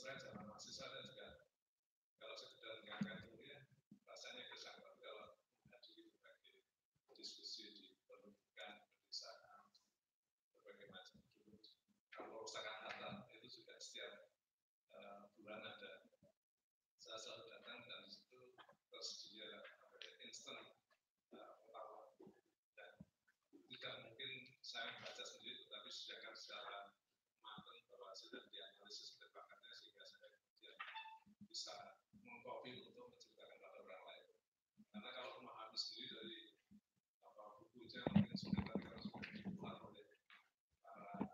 terang sama mahasiswa dan juga kalau sekedar mendengarkan kuliah rasanya tapi kalau menghadiri berbagai diskusi di pendidikan pedesaan berbagai macam dulu kalau usahakan harta itu juga setiap uh, bulan ada. Saya selalu datang dan di situ tersedia instan uh, dan tidak mungkin saya membaca sendiri tetapi disediakan secara matang bahwa sudah dianalisis bakatnya sehingga saya kemudian bisa mengcopy untuk menceritakan pada orang lain karena kalau memahami sendiri dari apa bukunya mungkin sudah tadi kalau sudah dibuat oleh para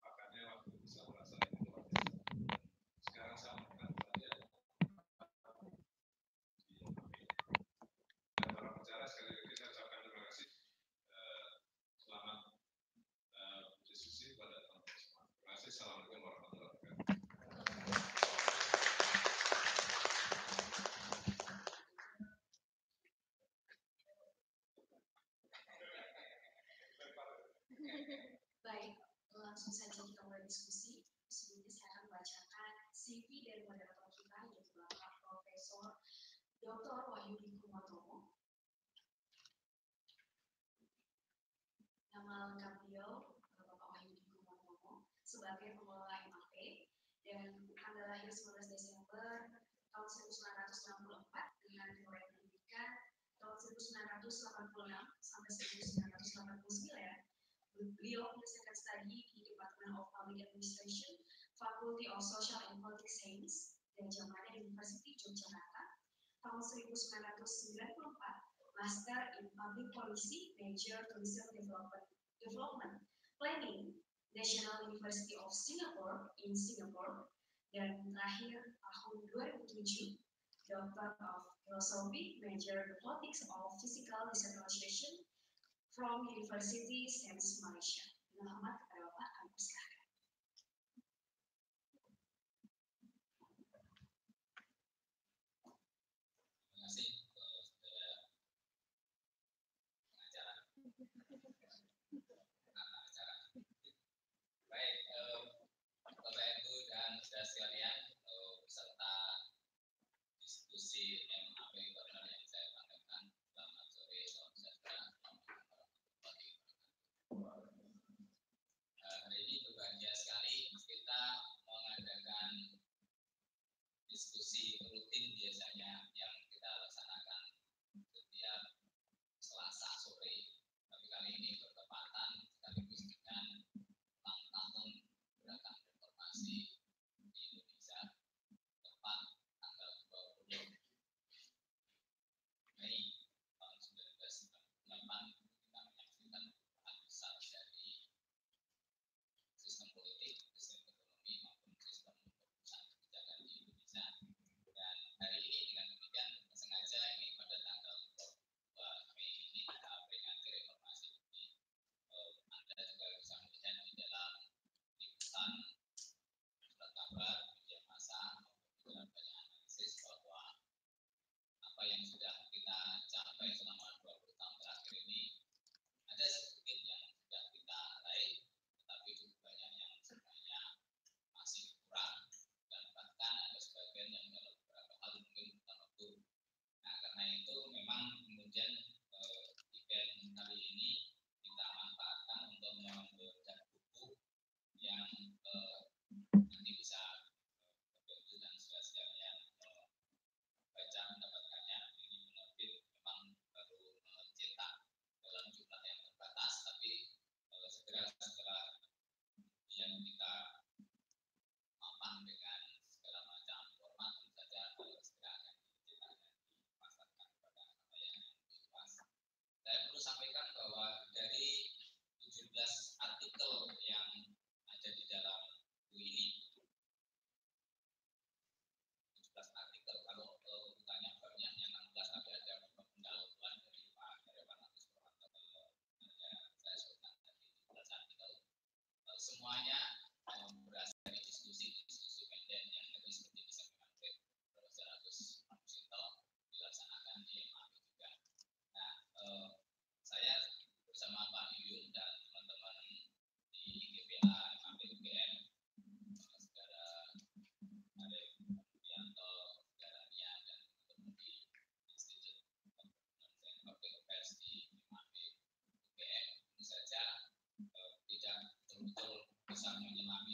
pakatnya waktu itu saya merasa ini luar biasa sekarang saya melakukan saja dan para bicara sekali lagi saya ucapkan terima kasih eh, selamat eh, diskusi pada teman-teman semua terima kasih assalamualaikum warahmatullahi wabarakatuh Baik, langsung saja kita mulai diskusi. Sebelumnya saya akan membacakan CV dari moderator kita, yaitu Bapak Profesor Dr. Wahyudi Kumatomo. Nama lengkap beliau, Bapak Wahyudi Kumatomo, sebagai pengelola MAP, dan tanggal lahir 19 Desember tahun 1964 dengan riwayat pendidikan tahun 1986 sampai 1989 Beliau menyelesaikan studi di Department of Public Administration, Faculty of Social and Political Science, dan Jamada University Yogyakarta. Tahun 1994, Master in Public Policy, Major Tourism Development, Development Planning, National University of Singapore in Singapore, dan terakhir tahun 2007, Doctor of Philosophy, Major Politics of Physical Decentralization, from University Sains Malaysia. Dengan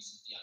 Sufyan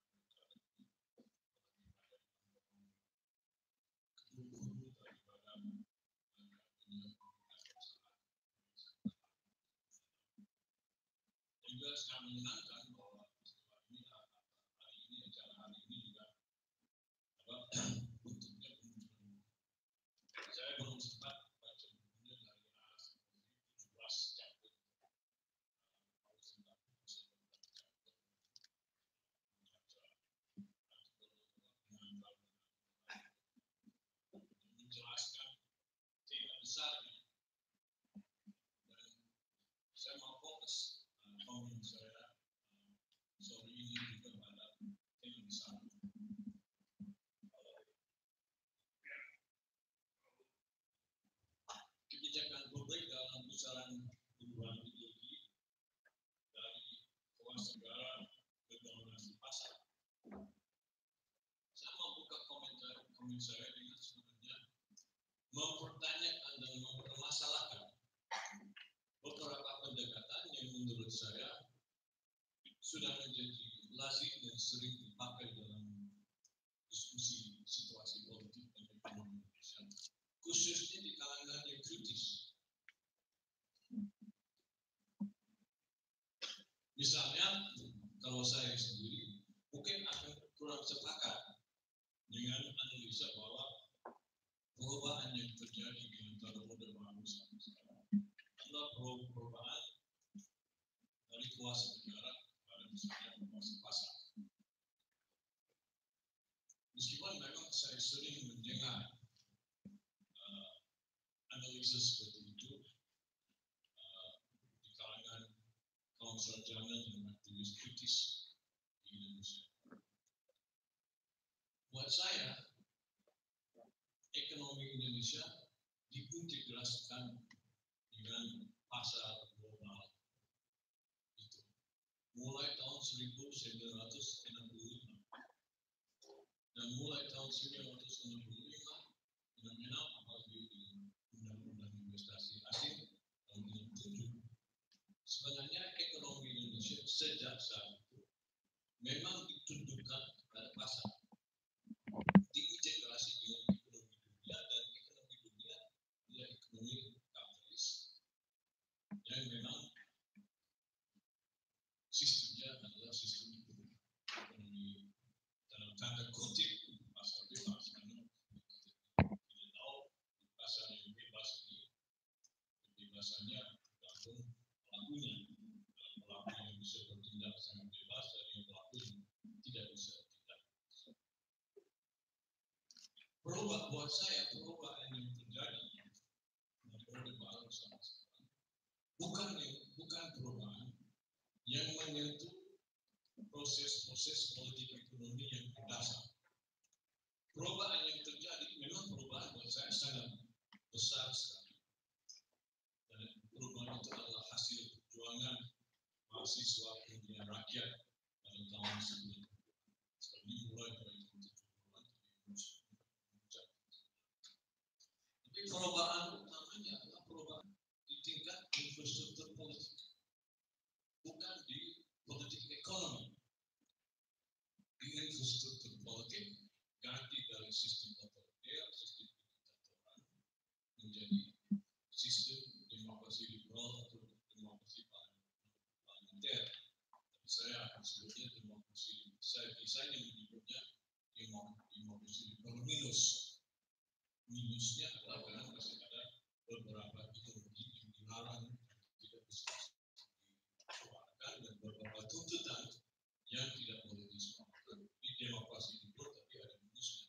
menurut saya sudah menjadi lazim dan sering dipakai dalam diskusi situasi politik dan ekonomi Indonesia, khususnya di kalangan yang kritis. Misalnya, kalau saya sendiri mungkin akan kurang sepakat dengan analisa bahwa perubahan yang terjadi saya sering mendengar uh, analisis seperti itu uh, di kalangan kaum sarjana dan aktivis kritis di Indonesia. Buat saya, ekonomi Indonesia diintegrasikan dengan pasar global itu mulai tahun 1965 dan mulai tahun 1965 fenomena apalagi dengan undang-undang investasi asing tahun 67 sebenarnya ekonomi Indonesia sejak saat itu memang ditundukkan pada pasar diintegrasi dengan ekonomi dunia dan ekonomi dunia adalah ekonomi kapitalis yang memang sistemnya adalah sistem ekonomi dalam tanda kutip pasar bebas karena kita tidak tahu pasar yang bebas ini kebebasannya tergantung pelakunya yang bisa bertindak sangat bebas dan yang pelaku yang tidak bisa bertindak Perubah buat saya perubahan yang terjadi Baru sampai sekarang bukan bukan perubahan yang menyentuh proses-proses politik ekonomi yang berdasar. Perubahan yang terjadi memang perubahan buat saya sangat besar sekali. Dan perubahan itu adalah hasil perjuangan mahasiswa kemudian rakyat pada tahun 90. Seperti mulai dari tahun 70-an tapi utamanya adalah perubahan di tingkat infrastruktur politik, bukan di politik ekonomi. Di infrastruktur politik, ganti dari sistem otoriter, sistem diktatoran, menjadi sistem demokrasi liberal atau demokrasi parlementer. Tapi saya akan sebutnya demokrasi, biasanya menyebutnya demokrasi liberal minus minusnya adalah karena masih ada beberapa ideologi yang dilarang tidak bisa disuarakan dan beberapa tuntutan yang tidak boleh disuarakan di demokrasi itu tapi ada minusnya.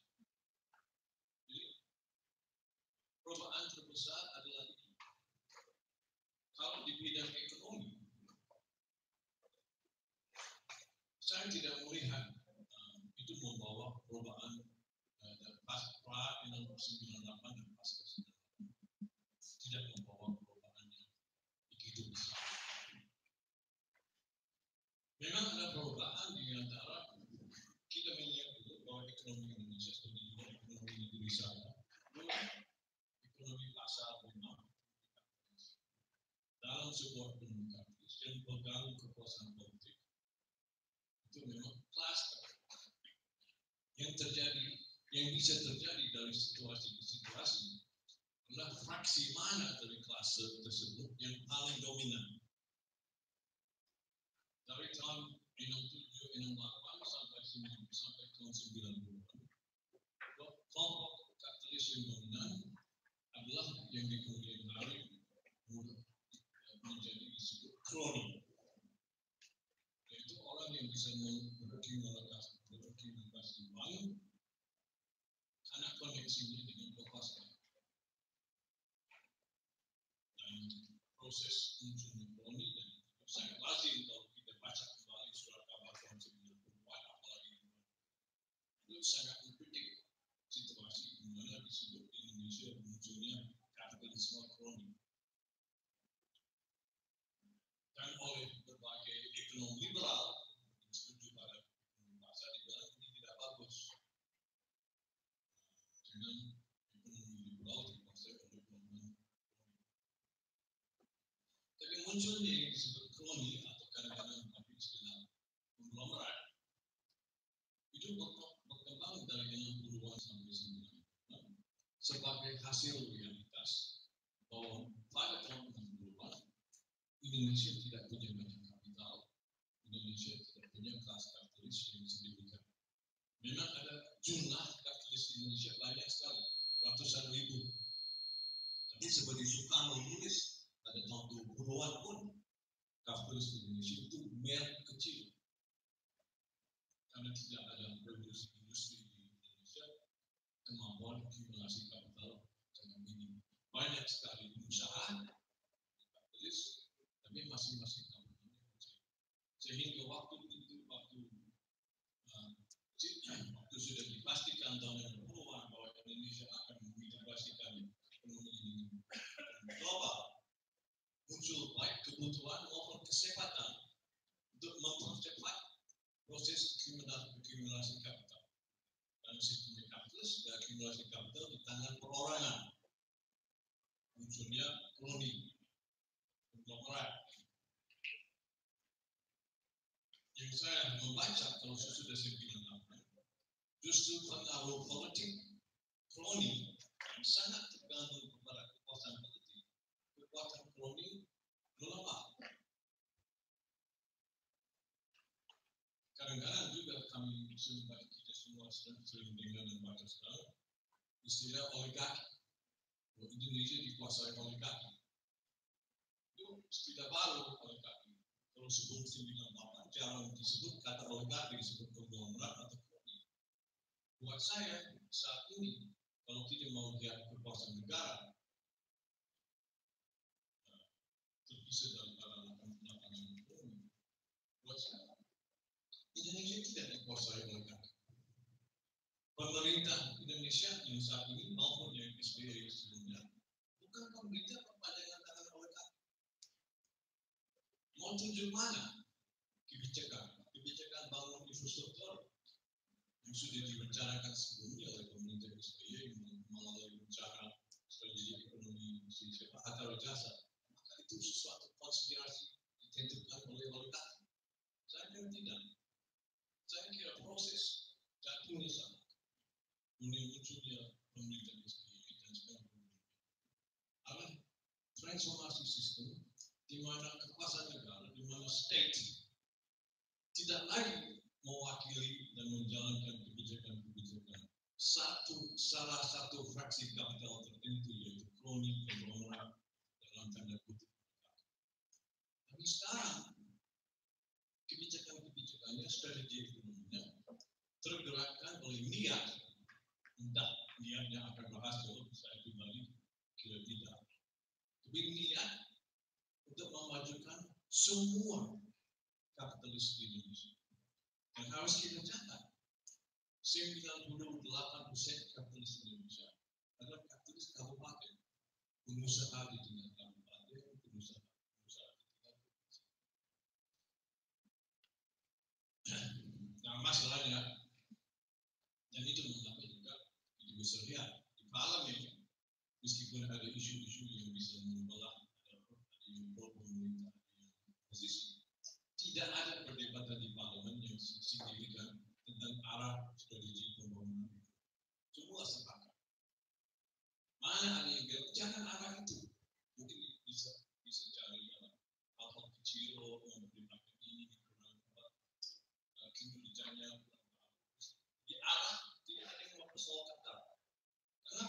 Jadi perubahan terbesar adalah ini. Kalau di bidang ekonomi, saya tidak melihat uh, itu membawa perubahan uh, dan pas pra 98 dan pasca 98 tidak membawa perubahan yang begitu besar. Memang ada perubahan di antara kita melihat dulu bahwa ekonomi Indonesia seperti juga ekonomi negeri saya, ekonomi pasar memang dalam sebuah ekonomi kapitalis yang pegang kekuasaan politik itu memang kelas yang terjadi yang bisa terjadi dari situasi ke situasi adalah fraksi mana dari kelas tersebut yang paling dominan. Dari tahun 67, 68 sampai 90, sampai tahun 90 kelompok kapitalis yang dominan adalah yang di kemudian hari menjadi disebut kroni. Yaitu orang yang bisa mengakumulasi uang koneksinya dengan kekuasaan. Dan proses munculnya kroni dan sangat lazim kalau kita baca kembali surat kabar tahun 94 apalagi itu sangat mengkritik situasi di mana di Indonesia munculnya kapitalisme kroni. Dan oleh berbagai ekonom liberal yang setuju pada ekonomi pasar dibilang ini tidak bagus dengan ekonomi liberal dikuasai oleh golongan Tapi munculnya yang disebut kroni atau kadang-kadang pakai istilah konglomerat itu berke- berkembang dari 60-an sampai 90-an sebagai hasil realitas bahwa pada tahun 60-an Indonesia tidak punya banyak kapital, Indonesia tidak punya kelas kapitalis yang signifikan. Memang ada jumlah kapitalis di Indonesia banyak sekali, ratusan ribu. Tapi seperti Soekarno menulis pada tahun 20-an pun kapitalis di Indonesia itu merek kecil. Karena tidak ada revolusi industri di Indonesia, kemampuan akumulasi kapital sangat minim. Banyak sekali perusahaan kapitalis, tapi masing-masing kapitalnya kecil. Sehingga waktu itu, waktu uh, waktu sudah dipastikan tahun 20-an bahwa Indonesia akan mengintegrasikan ekonomi global, muncul baik kebutuhan kesempatan untuk mempercepat proses akumulasi kapital. Dalam sistem kapitalis, akumulasi kapital di tangan perorangan. Munculnya koloni, konglomerat. Yang saya membaca kalau sesudah saya bilang apa, justru pengaruh politik koloni yang sangat tergantung kepada kekuatan politik, kekuatan koloni melemah. Kadang-kadang juga kami sempat kita semua sering dengar dan baca sekarang istilah oligarki. Indonesia dikuasai oligarki. Itu istilah baru oligarki. Kalau sebelum 98 jarang disebut kata oligarki disebut konglomerat atau koloni. Buat saya saat ini kalau tidak mau lihat kekuasaan negara eh, terpisah daripada lapangan ekonomi. Buat saya Indonesia tidak dikuasai oleh kami. Pemerintah Indonesia yang saat ini maupun yang SBY sebelumnya bukan pemerintah perpanjangan tangan oleh kami. Mau tunjuk mana kebijakan, kebijakan bangun infrastruktur yang sudah direncanakan sebelumnya oleh pemerintah SBY melalui rencana strategi ekonomi Indonesia atau jasa. Maka itu sesuatu konspirasi ditentukan oleh kami. Saya kira tidak munculnya pemerintah SBY dan sekarang Ada transformasi sistem di mana kekuasaan negara, di mana state tidak lagi mewakili dan menjalankan kebijakan-kebijakan satu salah satu fraksi kapital tertentu yaitu kroni konglomerat dalam tanda kutip. Tapi sekarang kebijakan-kebijakannya strategi tergerakkan oleh niat. Entah niatnya akan berhasil saya pribadi kira tidak tapi niat untuk memajukan semua kapitalis di Indonesia. Dan harus kita catat 98 persen kapitalis Indonesia adalah kapitalis kabupaten. Pengusaha di tingkat kabupaten pengusaha di tingkat Nah, masalahnya, dan itu mengapa juga itu bisa lihat di parlemen, meskipun ada isu-isu membelah, ada yang pro pemerintah, ada yang oposisi, tidak ada perdebatan di parlemen yang signifikan tentang arah strategi pembangunan. Semua sepakat. Mana ada yang bilang, jangan arah itu. Mungkin bisa bisa cari hal-hal kecil, oh, mempertimbangkan ini, kurang apa, uh, kinerjanya. Di arah tidak ada yang mempersoalkan. Karena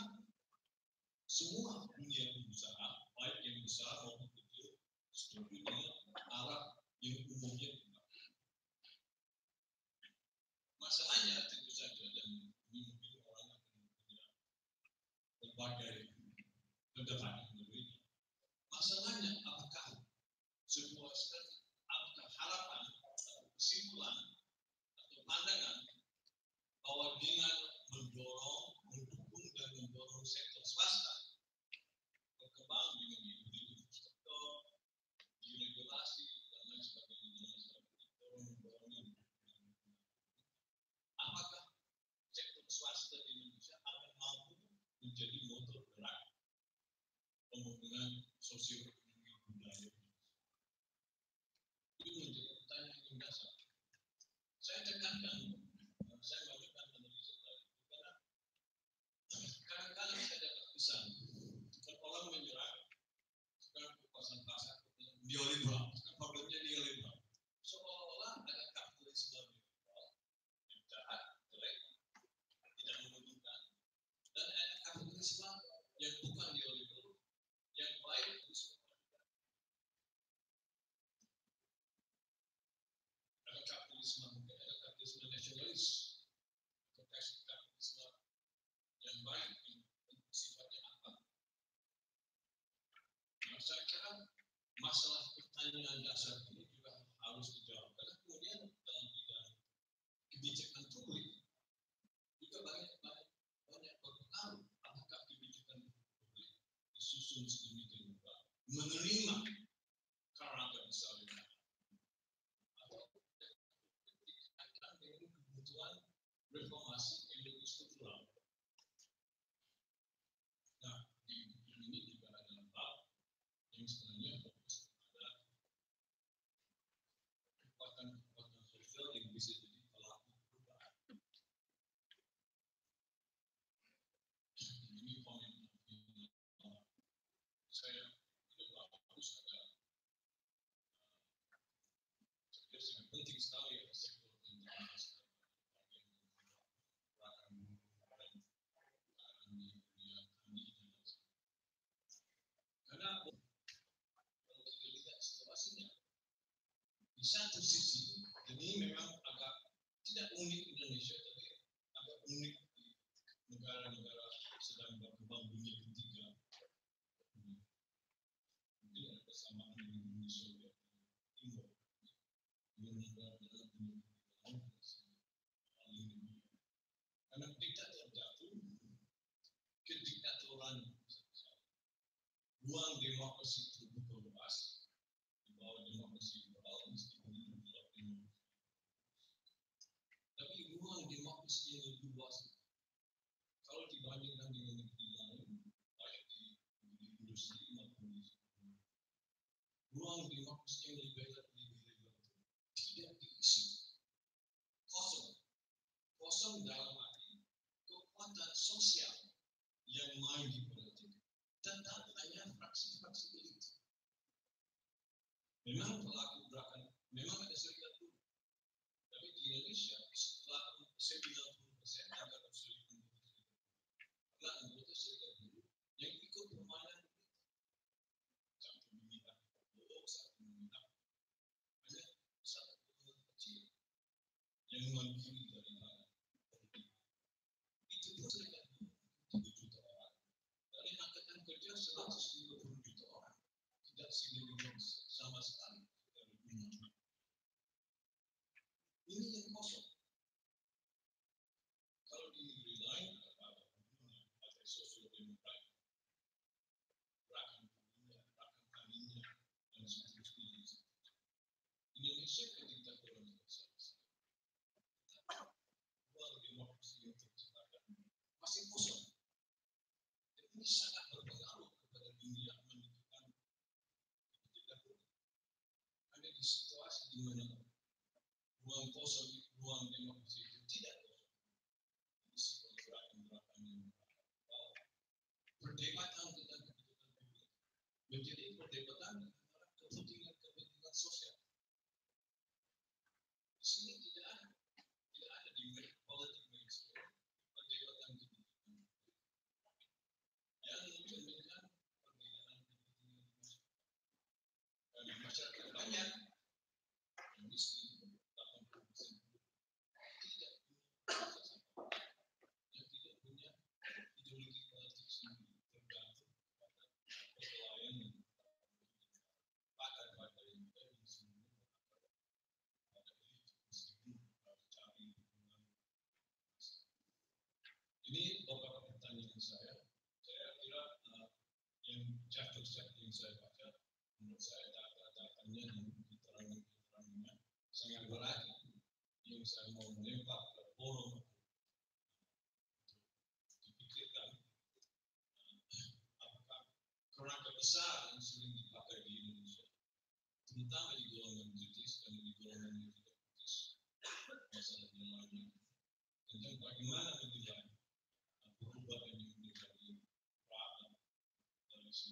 semua dunia pengusaha, baik yang besar maupun kecil, setuju dengan arah yang umumnya dipakai. Masalahnya tentu saja dan ini mungkin orang akan punya berbagai pendapatan berbeda. Masalahnya apakah sebuah strategi, apakah harapan atau kesimpulan atau pandangan bahwa dengan mendorong, mendukung dan mendorong sektor swasta berkembang dengan diberi infrastruktur, diregulasi dan lain sebagainya, dan lain sebagainya, dorong mendorong ini. Apakah sektor swasta di Indonesia akan mampu menjadi motor gerak pembangunan sosioekonomi kapitalisme mungkin ada kapitalisme nasionalis. Atau kapitalisme yang baik yang sifatnya apa? Nah, saya kira masalah pertanyaan dasar ini juga harus dijawab. Karena kemudian dalam bidang kebijakan publik juga banyak banyak banyak berpengaruh apakah kebijakan publik disusun sedemikian rupa menerima penting sekali ada sektor karena kalau kita lihat situasinya di satu sisi ini memang agak tidak unik Indonesia tapi agak unik di negara-negara sedang berkembang dunia ketiga. Mungkin ada kesamaan dengan Uni Soviet Timur dengan negara-negara dunia ketiga lain paling dunia karena diktator jatuh kediktatoran ruang demokrasi terbuka luas di bawah demokrasi liberal meskipun itu adalah demokrasi. Tapi ruang demokrasi yang lebih luas kalau dibandingkan dengan negeri lain, baik di, di industri maupun di ruang demokrasi yang lebih lebih lebar itu tidak diisi kosong. Kosong dalam arti kekuatan sosial yang main di politik. Tetap hanya fraksi-fraksi elit. Memang pelaku gerakan, memang ada serikat buruh. Tapi di Indonesia setelah 90 persen anggota serikat buruh adalah anggota serikat buruh yang ikut permainan politik. Satu meminta Prabowo, satu meminta hanya satu kelompok kecil yang mewakili dari politik. Itu pun serikat buruh tiga juta orang dari angkatan kerja 150 juta orang tidak signifikan sama sekali dari dunia. Ini yang kosong. Kalau di negeri lain ada ada hubungan, ada sosial demokrat, rakan dunia, rakan kaminya, dan seterusnya. Indonesia ketika kolonial ruang demokrasi yang terciptakan masih kosong. Dan ini sangat berpengaruh kepada dunia menentukan kebijakan politik. Ada di situasi di mana ruang kosong, ruang demokrasi itu tidak kosong. Diisi oleh gerakan-gerakan yang berbawah. Perdebatan tentang kebijakan publik menjadi perdebatan antara kepentingan-kepentingan sosial. Di sini tidak ada, tidak ada di politik mainstream perdebatan kebijakan publik yang mencerminkan perbedaan kepentingan masyarakat. Dan masyarakat banyak yang miskin, 80 persen tidak punya sesuatu yang tidak punya ideologi politik sendiri tergantung pada perkelahian yang pakar-pakar yang ada yang sebenarnya pada elit meskipun harus cari dukungan ini beberapa pertanyaan saya. Saya kira uh, yang chapter-chapter yang saya baca, menurut saya data-datanya dan keterangan-keterangannya sangat berarti. Yang saya mau melempar ke forum dipikirkan apakah kerangka besar yang sering dipakai di Indonesia, terutama di golongan kritis dan di golongan yang tidak kritis, masalah yang lainnya tentang bagaimana menilai perubahan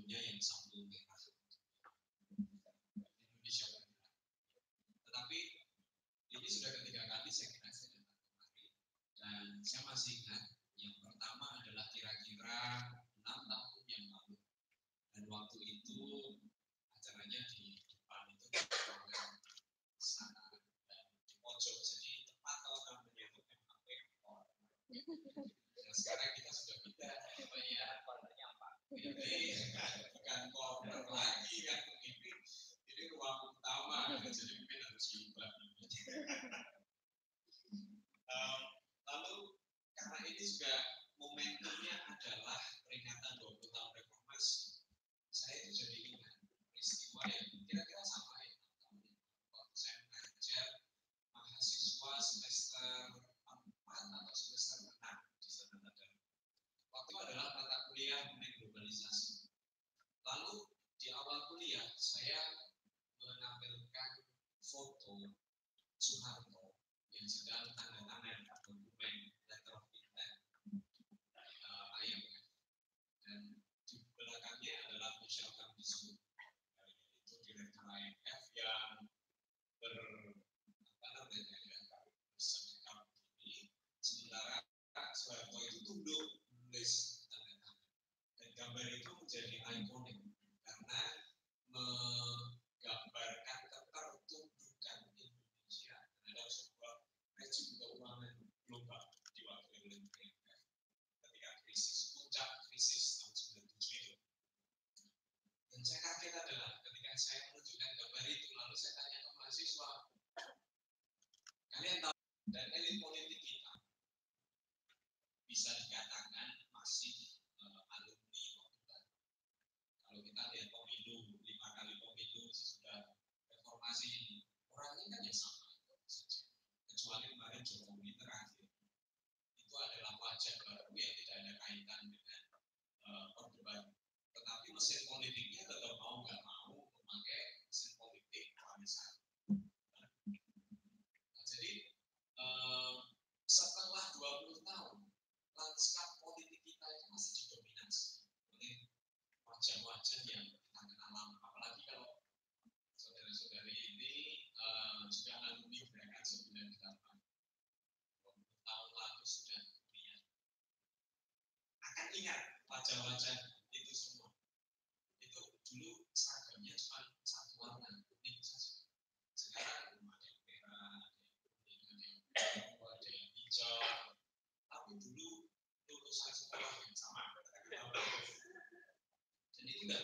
sebelumnya yang sambung gitu. ini juga momentumnya adalah peringatan 20 tahun reformasi. Saya itu jadi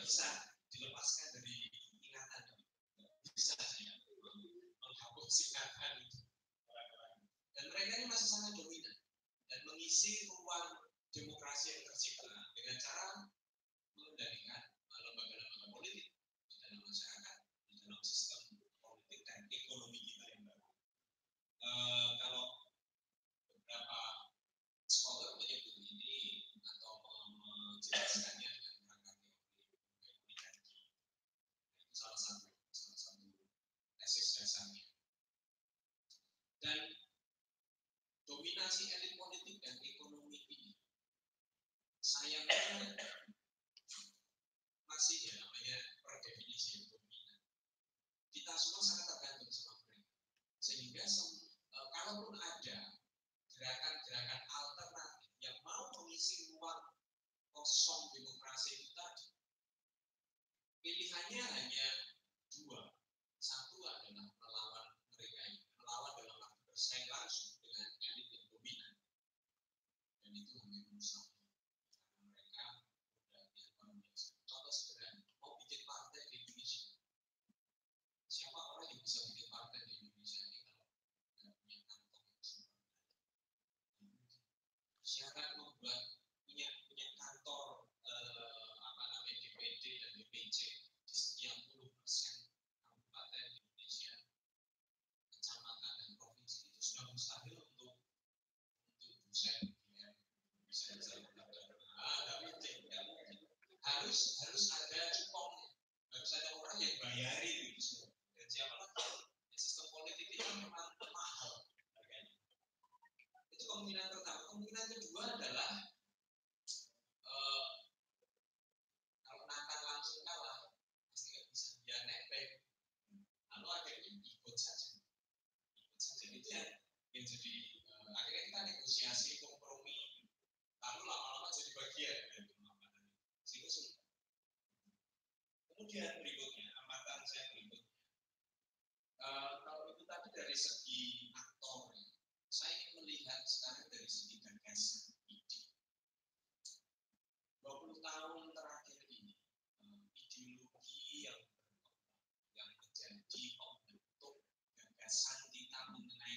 bisa dilepaskan dari ingatan bisa saja menghapus ingatan dan mereka ini masih sangat dominan dan mengisi ruang demokrasi yang tercipta dengan cara kemungkinan kedua adalah eh, kalau Nathan langsung kalah pasti nggak bisa dia nebeng lalu akhirnya ikut saja ikut saja itu ya yang jadi eh, akhirnya kita negosiasi kompromi lalu lama-lama jadi bagian dari pemahaman sehingga sulit. kemudian berikutnya amatan saya berikut Eh, kalau itu tadi dari segi aktor ya, saya ingin melihat sekarang dari segi gagasan ide 20 tahun terakhir ini eh, ideologi yang berkembang yang menjadi pembentuk gagasan kita mengenai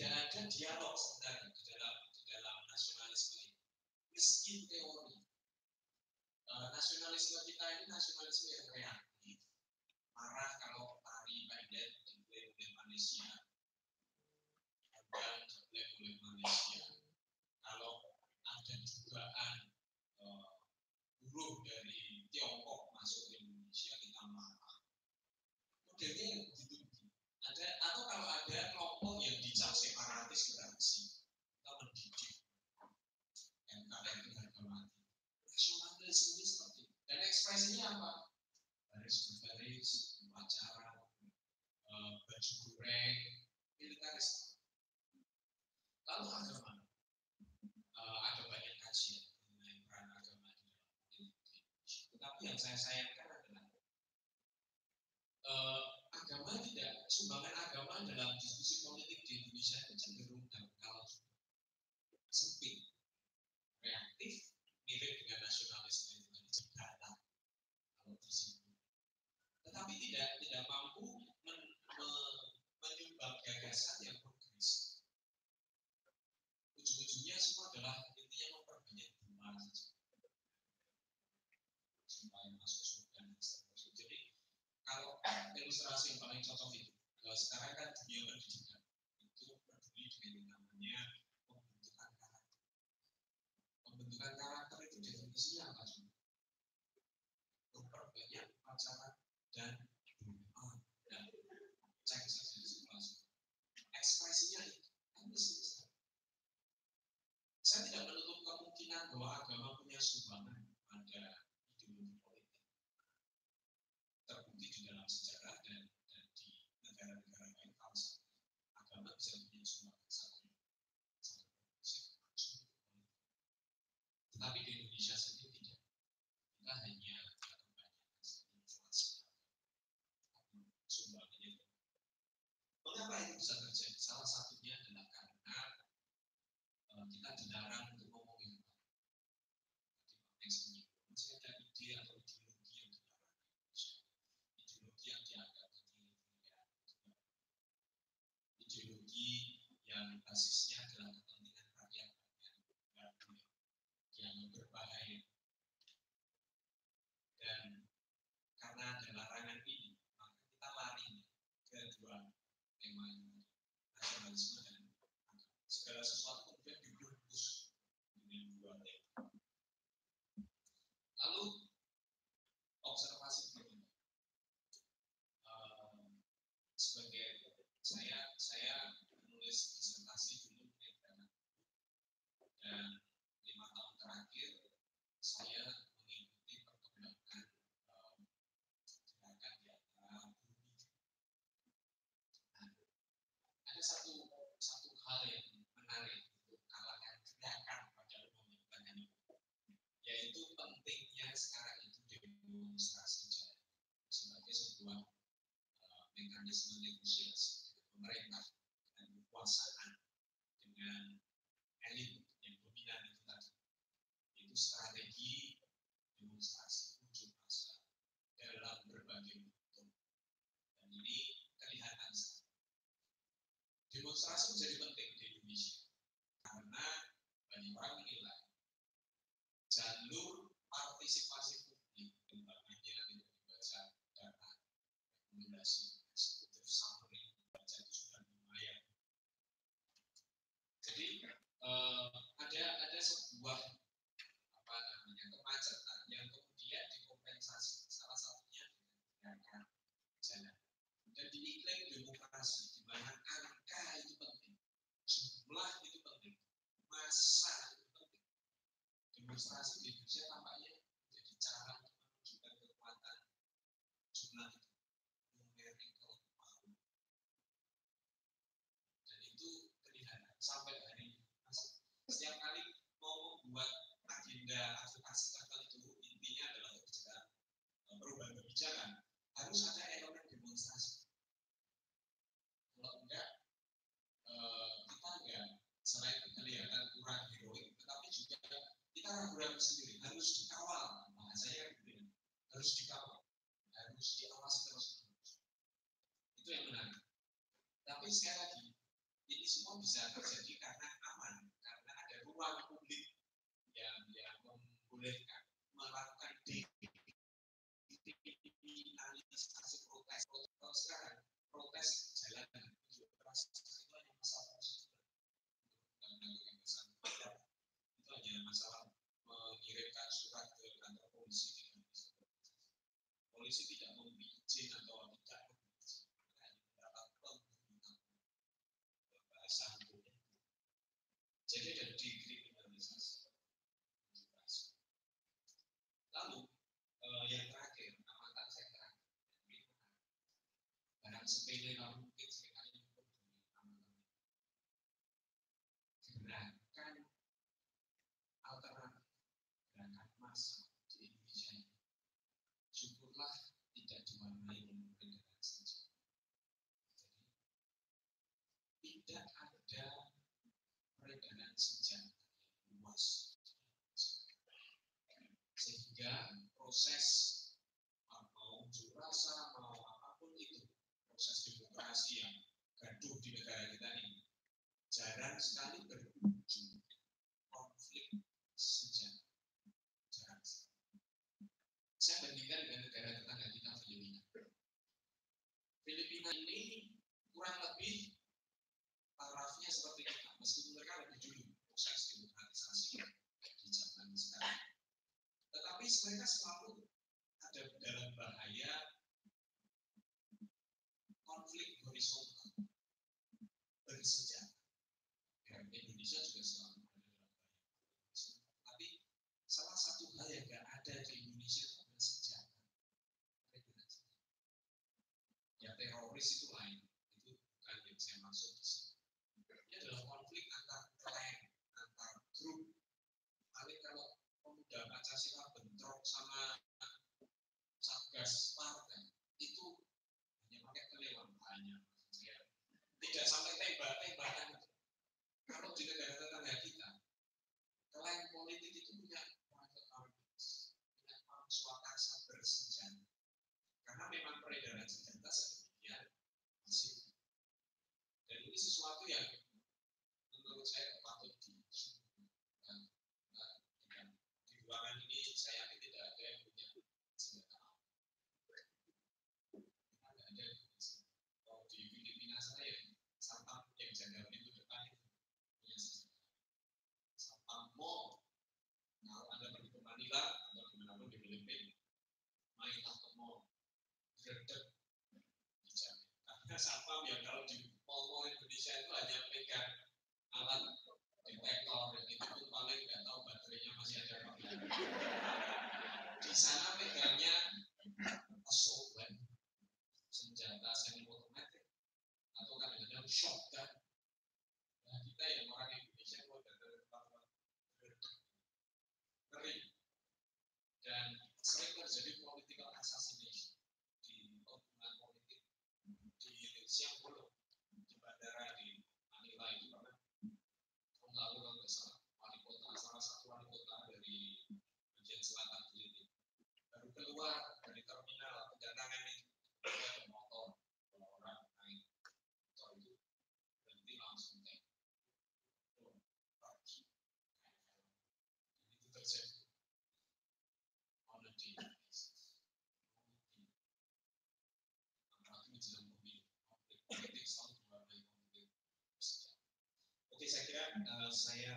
tidak ada dialog sebenarnya di dalam di dalam nasionalisme ini. Miskin teori Eh, nasionalisme kita ini nasionalisme yang reaktif marah kalau tari pendek diklaim oleh Malaysia dan diklaim oleh Malaysia. Kalau ada dugaan eh, buruh dari Tiongkok masuk ke Indonesia kita marah. Modelnya yang ekspresinya apa? Baris berbaris upacara eh, baju goreng militeris lalu agama. Eh, ada banyak kajian mengenai peran agama di dalam tetapi yang saya sayangkan adalah eh, agama tidak sumbangan agama dalam diskusi politik di Indonesia itu cenderung dangkal sempit reaktif mirip dengan nasionalisme itu tadi jegala kalau di sini tetapi tidak tidak mampu men- me- menyumbang gagasan yang progresif. Ujung-ujungnya semua adalah intinya memperbanyak bunga saja. Supaya masuk surga jadi kalau ilustrasi yang paling cocok itu kalau sekarang kan dunia pendidikan itu peduli dengan yang namanya pembentukan karakter. Pembentukan karakter itu definisinya apa? Sih memperbanyak pacaran dan doa dan cek saja di sekolah ekspresinya itu kan mesti sekali. saya tidak menutup kemungkinan bahwa agama punya sumbangan pada ideologi politik terbukti di dalam sejarah dan, dan di negara-negara lain kalau agama bisa punya sumbangan satu satu progresif maju politik. Tetapi di Indonesia sendiri tidak. Kita hanya kebanyakan inflasi. Sumbangannya. Mengapa itu bisa terjadi? Salah satunya adalah karena eh, kita dilarang untuk ngomong yang baik. Tadi Pak Max menyinggung, masih ada ide atau ideologi yang dilarang. Ideologi yang dianggap kekinian. Ideologi yang basisnya adalah kepentingan rakyat banyak. Nggak boleh yang berbahaya. Dan karena ada larangan ini, maka kita lari ke dua tema ini, nasionalisme dan agama. Segala sesuatu religius pemerintah dan kekuasaan dengan elit yang dominan itu tadi itu strategi demonstrasi unjuk rasa dalam berbagai bentuk. Dan ini kelihatan sekali. Demonstrasi menjadi bisa terjadi karena aman, karena ada ruang publik yang yang membolehkan melakukan kriminalisasi protes. Kalau sekarang protes jalan itu hanya masalah. Itu hanya masalah mengirimkan surat ke kantor polisi. Polisi tidak mau senjata luas. Sehingga proses mau unjuk rasa, mau apa pun itu, proses demokrasi yang gaduh di negara kita ini, jarang sekali berujung konflik senjata. Jarang sekali. Saya bandingkan dengan negara tetangga kita, Filipina. Filipina ini kurang lebih otomatis mereka selalu ada dalam bahaya konflik horizontal. that, something like that. But satpam yang kalau di mall-mall Indonesia itu hanya pegang alat detektor dan itu pun paling nggak tahu baterainya masih ada apa di sana pegangnya assault weapon senjata semi otomatis atau kadang-kadang shotgun. Dari terminal itu ada motor orang naik itu berhenti langsung itu terjadi. On a daily basis oke saya kira eh, saya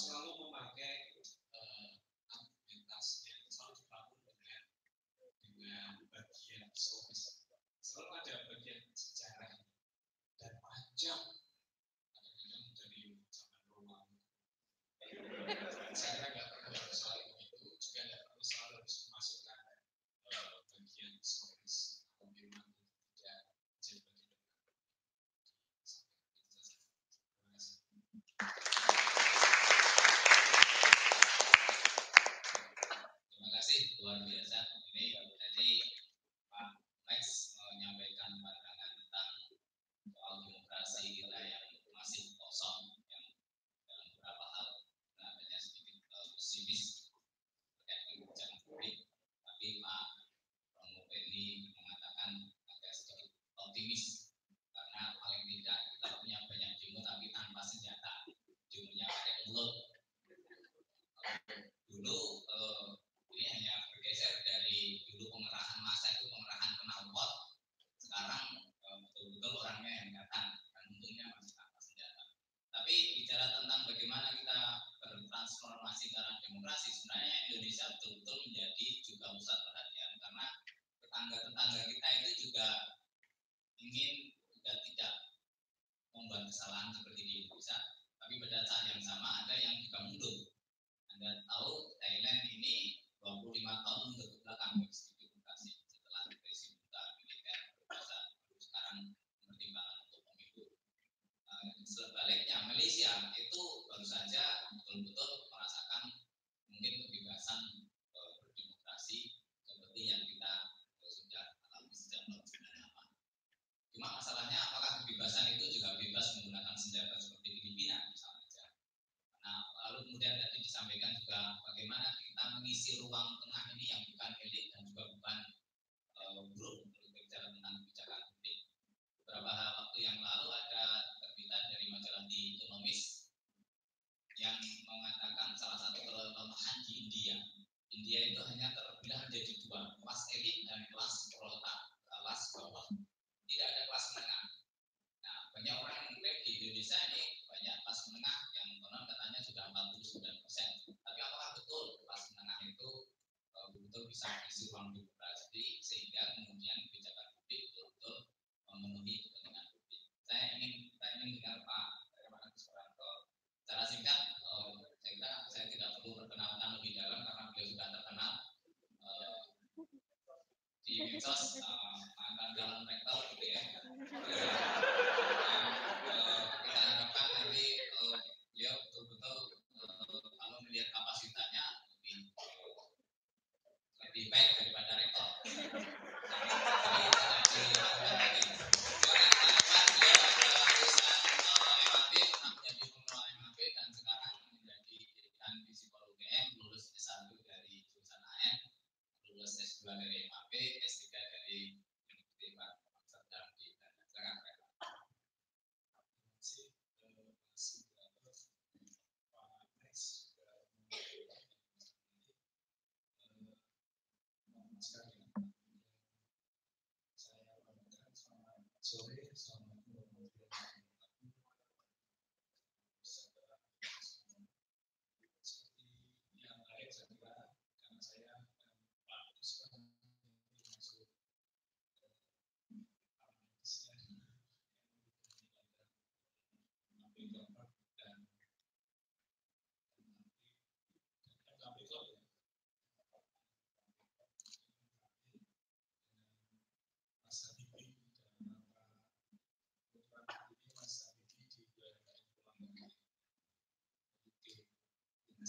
Marcelo demokrasi sebenarnya Indonesia betul-betul menjadi juga pusat perhatian. Karena tetangga-tetangga kita itu juga ingin juga tidak membuat kesalahan seperti di Indonesia. Tapi pada saat yang sama ada yang juga mundur. Anda tahu Thailand ini 25 tahun mundur ke belakang dari segi demokrasi setelah represi buta militer berkuasa baru sekarang pertimbangan untuk pemilu. Nah, sebaliknya Malaysia itu baru saja betul-betul merasakan mungkin kebebasan eh, berdemokrasi seperti yang kita eh, sudah alami sejak tahun 98. Cuma masalahnya apakah kebebasan itu juga bebas menggunakan senjata seperti Filipina misalnya saja. Nah, lalu kemudian tadi disampaikan juga bagaimana kita mengisi ruang tengah ini yang bukan elit dan juga bukan uh, grup berbicara tentang kebijakan publik. Beberapa waktu yang lalu ada terbitan dari majalah di Economist yang mengatakan salah satu kelemahan di India. India itu hanya terbelah menjadi dua, kelas elit dan kelas proletar, kelas bawah. Tidak ada kelas menengah. Nah, banyak orang yang di Indonesia ini banyak kelas menengah yang konon katanya sudah 49 persen. Tapi apakah betul kelas menengah itu bisa mengisi ruang demokrasi sehingga kemudian kebijakan publik betul-betul memenuhi kepentingan publik. Saya ingin saya ingin dengar Pak Herman Suranto secara singkat. eh, saya kira saya tidak perlu perkenalkan lebih dalam karena beliau sudah terkenal eh, di medsos eh, mantan calon rektor gitu ya. Eh, kita harapkan nanti eh, beliau betul-betul eh, kalau melihat kapasitasnya lebih lebih baik daripada rektor. Jadi tidak diragukan lagi. Silakan Pak Irfan, beliau adalah lulusan eh, MAP, pernah menjadi pengelola MAP dan sekarang menjadi dekan di psikologi UGM, lulus S1 dari jurusan AN, lulus S2 dari MAP, S3 dari Universitas Amsterdam di Belanda. Silakan Pak Irfan. kasih eh, kasih berapa Pak Lex juga menyampaikan eh, Mas Karim. saya banggakan selamat sore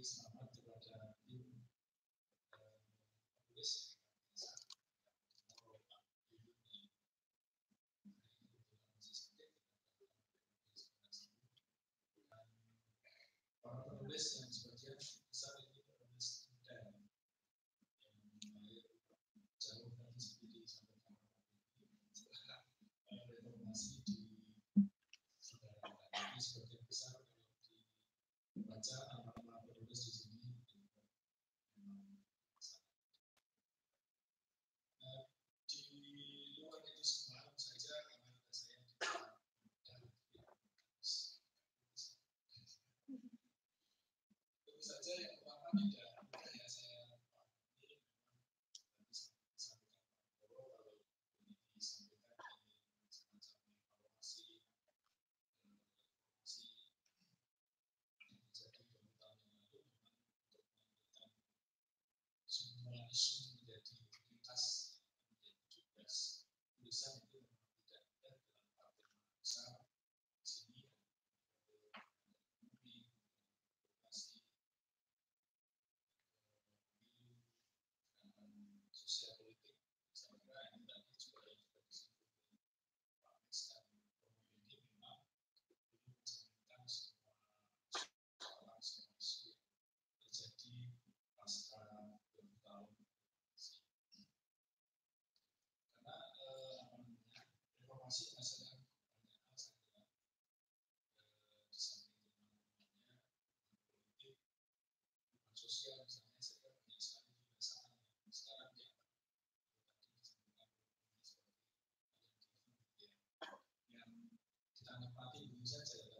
selamat kepada tim penulis para penulis yang sebagian besar ini penulis yang jauh dari reformasi di sebagian besar kalau dibaca us. present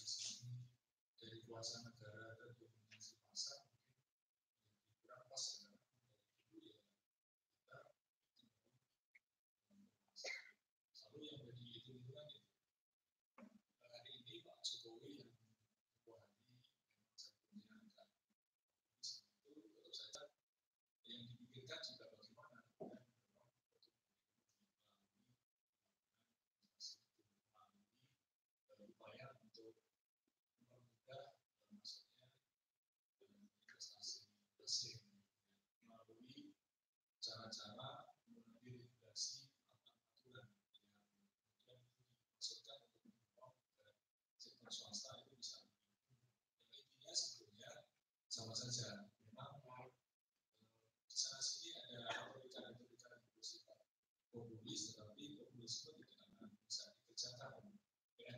di sini dari kuasa negara dan dominasi pasar tersebut itu akan bisa dikerjakan pr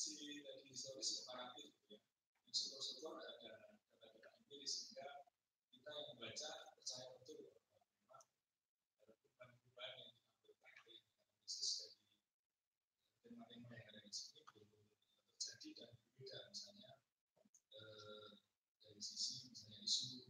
si tadi historis komparatif ya. Yang syukur-syukur ada data-data empiris sehingga kita yang membaca percaya betul bahwa ada perubahan-perubahan yang ditampilkan oleh analisis dari tema-tema yang ada di sini belum terjadi dan berbeda misalnya eh, dari sisi misalnya isu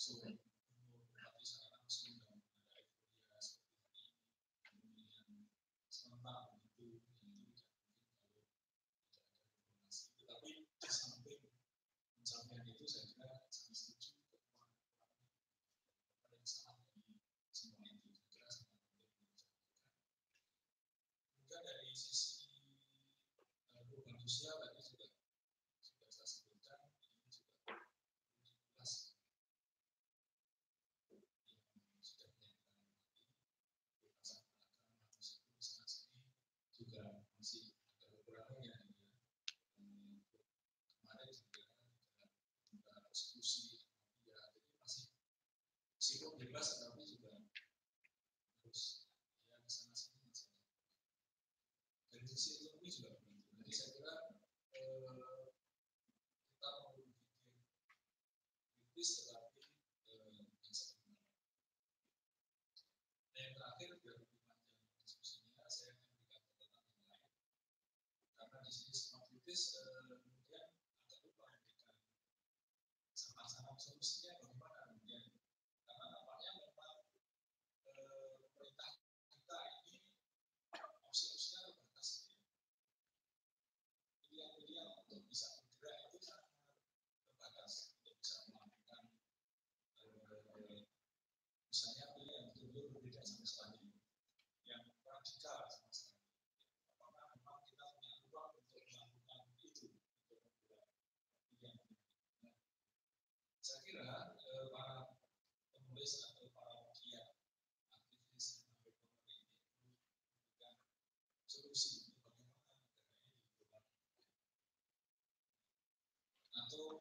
absolutely. terus eh, kemudian ada lupa memberikan sama-sama solusinya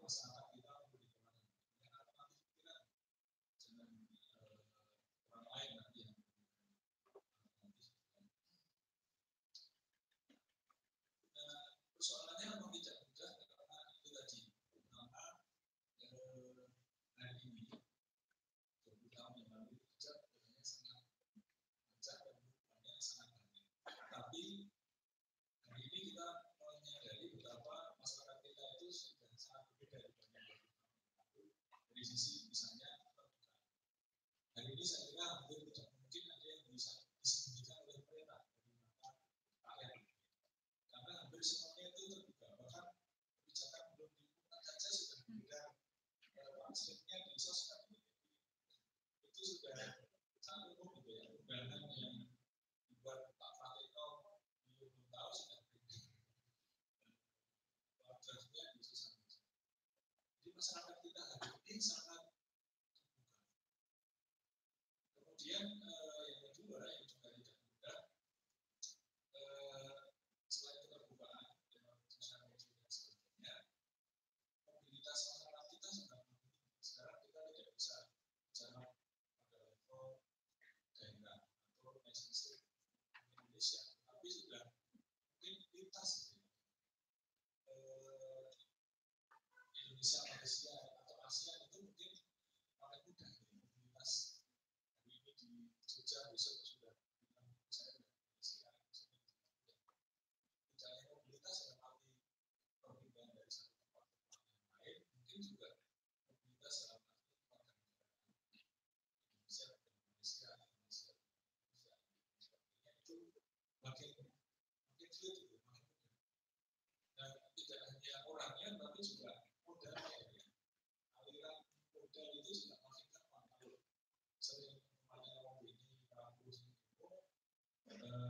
passada Bisa dibilang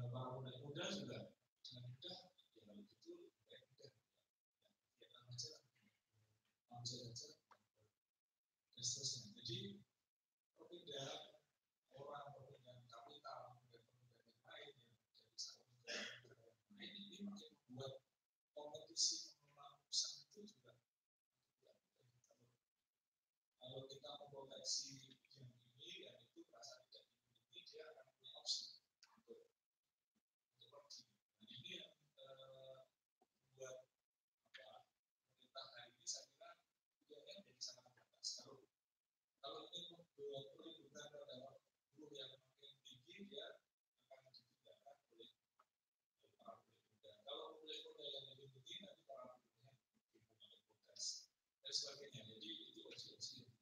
environmental does that. that's like an MD, the OTLC.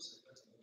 Jika itu saya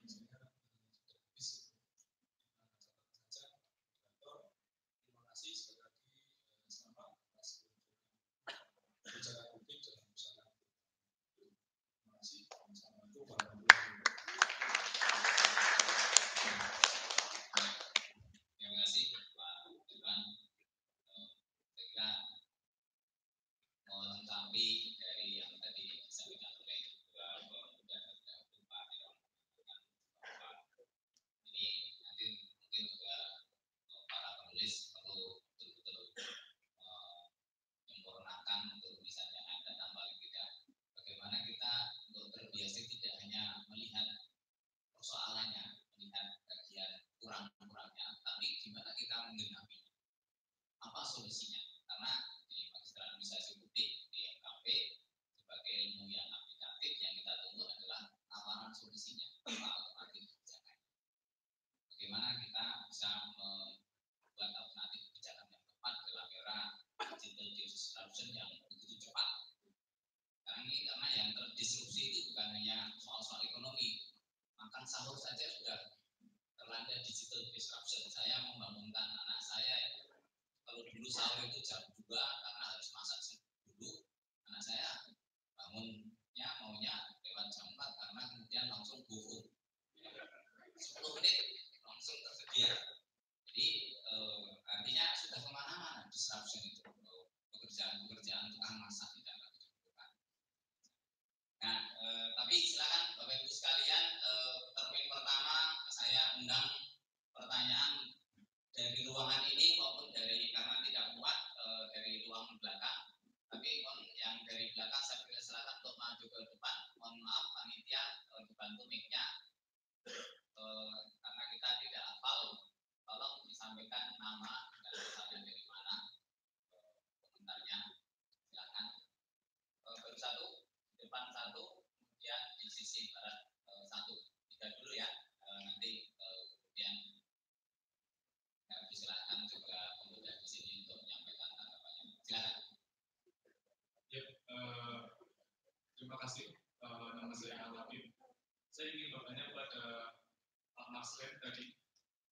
tadi.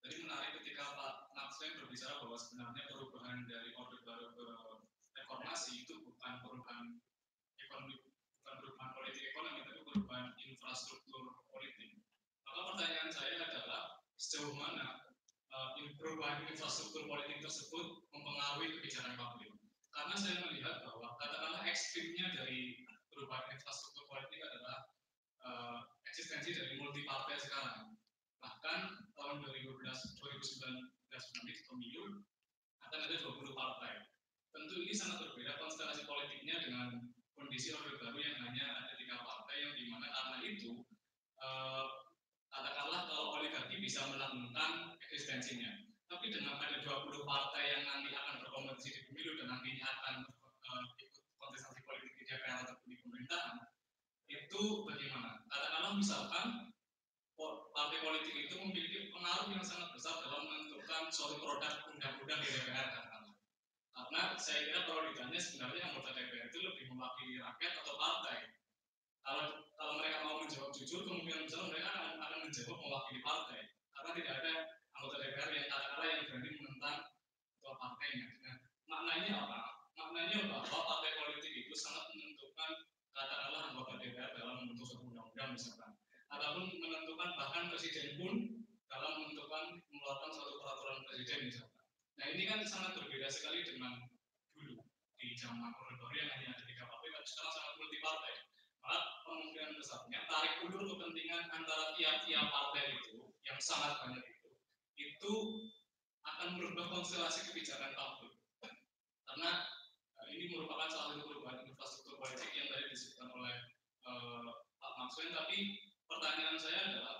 Tadi menarik ketika Pak Maxlen berbicara bahwa sebenarnya perubahan dari Orde Baru ke reformasi itu bukan perubahan ekonomi, bukan perubahan politik ekonomi, tapi perubahan infrastruktur politik. Maka pertanyaan saya adalah sejauh mana in- perubahan infrastruktur politik tersebut mempengaruhi kebijakan publik? Karena saya melihat bahwa katakanlah ekstrimnya dari perubahan infrastruktur politik adalah eh, eksistensi dari multi partai sekarang. Bahkan tahun 2012, 2019 nanti pemilu akan ada 20 partai. Tentu ini sangat berbeda konstelasi politiknya dengan kondisi orde baru yang hanya ada tiga partai yang di mana karena itu eh, katakanlah kalau oligarki bisa melanggengkan eksistensinya. Tapi dengan ada 20 partai yang nanti akan berkompetisi di pemilu dan nantinya akan eh, ikut kontestasi politik di DPR ataupun di pemerintahan, itu bagaimana? Katakanlah misalkan partai politik itu memiliki pengaruh yang sangat besar dalam menentukan suatu produk undang-undang di DPR. Karena saya kira prioritasnya sebenarnya anggota DPR itu lebih mewakili rakyat atau partai. Kalau kalau mereka mau menjawab jujur, kemungkinan besar mereka akan, akan menjawab mewakili partai. Karena tidak ada anggota DPR yang katakanlah yang berani menentang ketua partainya. Nah, maknanya apa? Maknanya bahwa partai politik itu sangat menentukan katakanlah anggota DPR dalam membentuk undang-undang misalkan. Ataupun menentukan bahkan presiden pun dalam menentukan mengeluarkan suatu peraturan presiden misalkan. Nah ini kan sangat berbeda sekali dengan dulu di zaman Orde yang hanya ada tiga partai, tapi sekarang sangat multi partai. Maka kemungkinan besarnya tarik ulur kepentingan antara tiap-tiap partai itu yang sangat banyak itu, itu akan merubah konstelasi kebijakan publik. Karena eh, ini merupakan salah satu perubahan infrastruktur politik yang tadi disebutkan oleh eh, Pak Maxwell, tapi pertanyaan saya adalah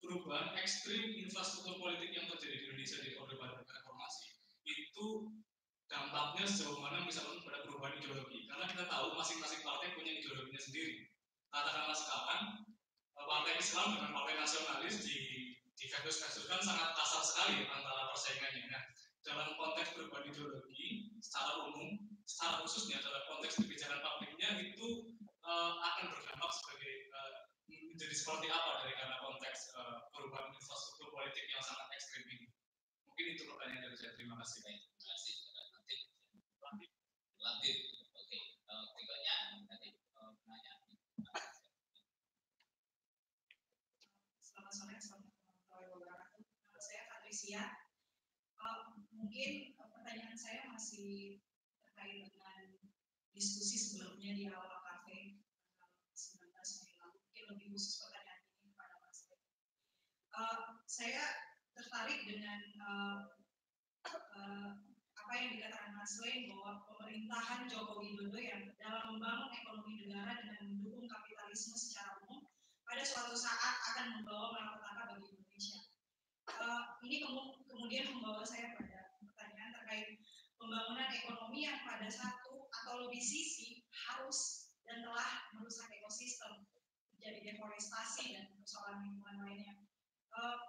perubahan ekstrim infrastruktur politik yang terjadi di Indonesia di Orde Baru reformasi itu dampaknya sejauh mana misalnya pada perubahan ideologi. Karena kita tahu masing-masing partai punya ideologinya sendiri. Katakanlah sekarang eh, partai Islam dengan partai nasionalis di di versus kan sangat kasar sekali antara persaingannya. Nah, dalam konteks perubahan ideologi secara umum, secara khususnya dalam konteks kebijakan publiknya itu uh, akan berdampak sebagai menjadi seperti apa dari karena konteks uh, perubahan infrastruktur politik yang sangat ekstrim ini. Mungkin itu pertanyaan dari saya. Terima kasih. Baik, terima kasih Latif. Latif. Oke. Uh, berikutnya uh, penanya. Selamat sore, wabarakatuh. Nama saya Patricia. Uh, mungkin uh, pertanyaan saya masih terkait dengan diskusi sebelumnya di awal kafe uh, 19 Mei lalu. Mungkin lebih khusus pertanyaan ini kepada Mas. Uh, saya tertarik dengan uh, uh, apa yang dikatakan Mas Len bahwa pemerintahan Joko Widodo yang dalam membangun ekonomi negara dengan mendukung kapitalisme secara umum pada suatu saat akan membawa malapetaka bagi Indonesia. Uh, ini kemu kemudian membawa saya pada pertanyaan terkait pembangunan ekonomi yang pada satu atau lebih sisi harus dan telah merusak ekosistem, menjadi deforestasi dan persoalan lingkungan lainnya. Uh,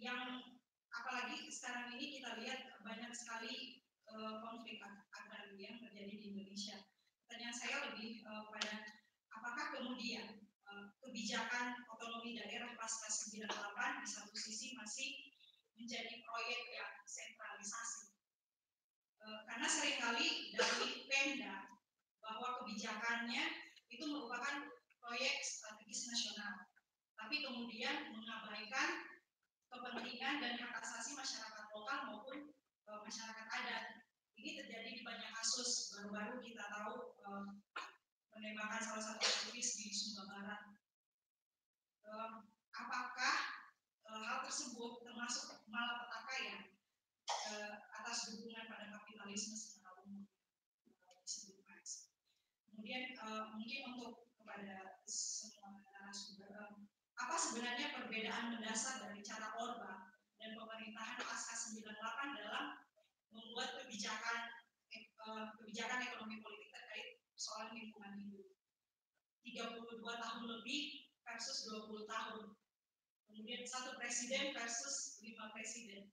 yang apalagi sekarang ini kita lihat banyak sekali uh, konflik agraria yang terjadi di Indonesia. Pertanyaan saya lebih uh, pada apakah kemudian uh, kebijakan otonomi daerah pasca 98 di satu sisi masih menjadi proyek yang sentralisasi. Uh, karena sering kali dari Pemda bahwa kebijakannya itu merupakan proyek strategis nasional, tapi kemudian mengabaikan kepentingan dan hak asasi masyarakat lokal maupun uh, masyarakat adat. Ini terjadi di banyak kasus. Baru-baru kita tahu uh, penembakan salah satu aktivis di Sumba Barat. Uh, apakah uh, hal tersebut termasuk malapetaka yang uh, atas dukungan pada kapitalisme secara umum Marx. Kemudian uh, mungkin untuk kepada apa sebenarnya perbedaan mendasar dari cara Orba dan pemerintahan pasca 98 dalam membuat kebijakan uh, kebijakan ekonomi politik terkait soal lingkungan hidup. 32 tahun lebih versus 20 tahun. Kemudian satu presiden versus lima presiden.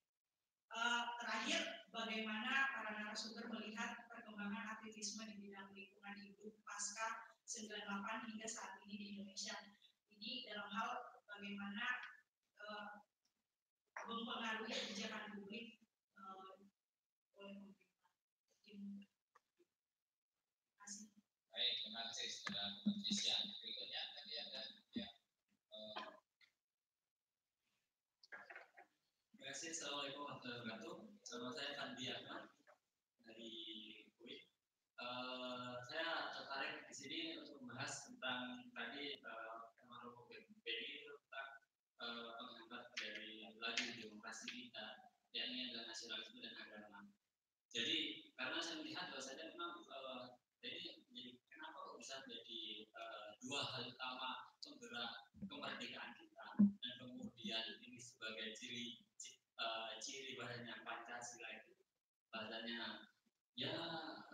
Uh, terakhir, bagaimana para narasumber melihat perkembangan aktivisme di bidang lingkungan hidup pasca 98 hingga saat ini di Indonesia. Ini dalam hal bagaimana uh, mempengaruhi kebijakan publik uh, oleh pemerintah. Baik, terima kasih saudara Patricia. Berikutnya tadi ada ya. Terima kasih. Assalamualaikum warahmatullahi wabarakatuh. Nama saya Fandi Ahmad dari UI. Uh, saya tertarik di sini untuk membahas tentang tadi uh, uh, penghambat dari laju demokrasi kita, yakni adalah nasionalisme dan agama. Jadi karena saya melihat bahwasanya memang uh, jadi, jadi kenapa kok bisa menjadi uh, dua hal utama penggerak kemerdekaan kita dan kemudian ini sebagai ciri ciri bahasanya Pancasila itu bahasanya ya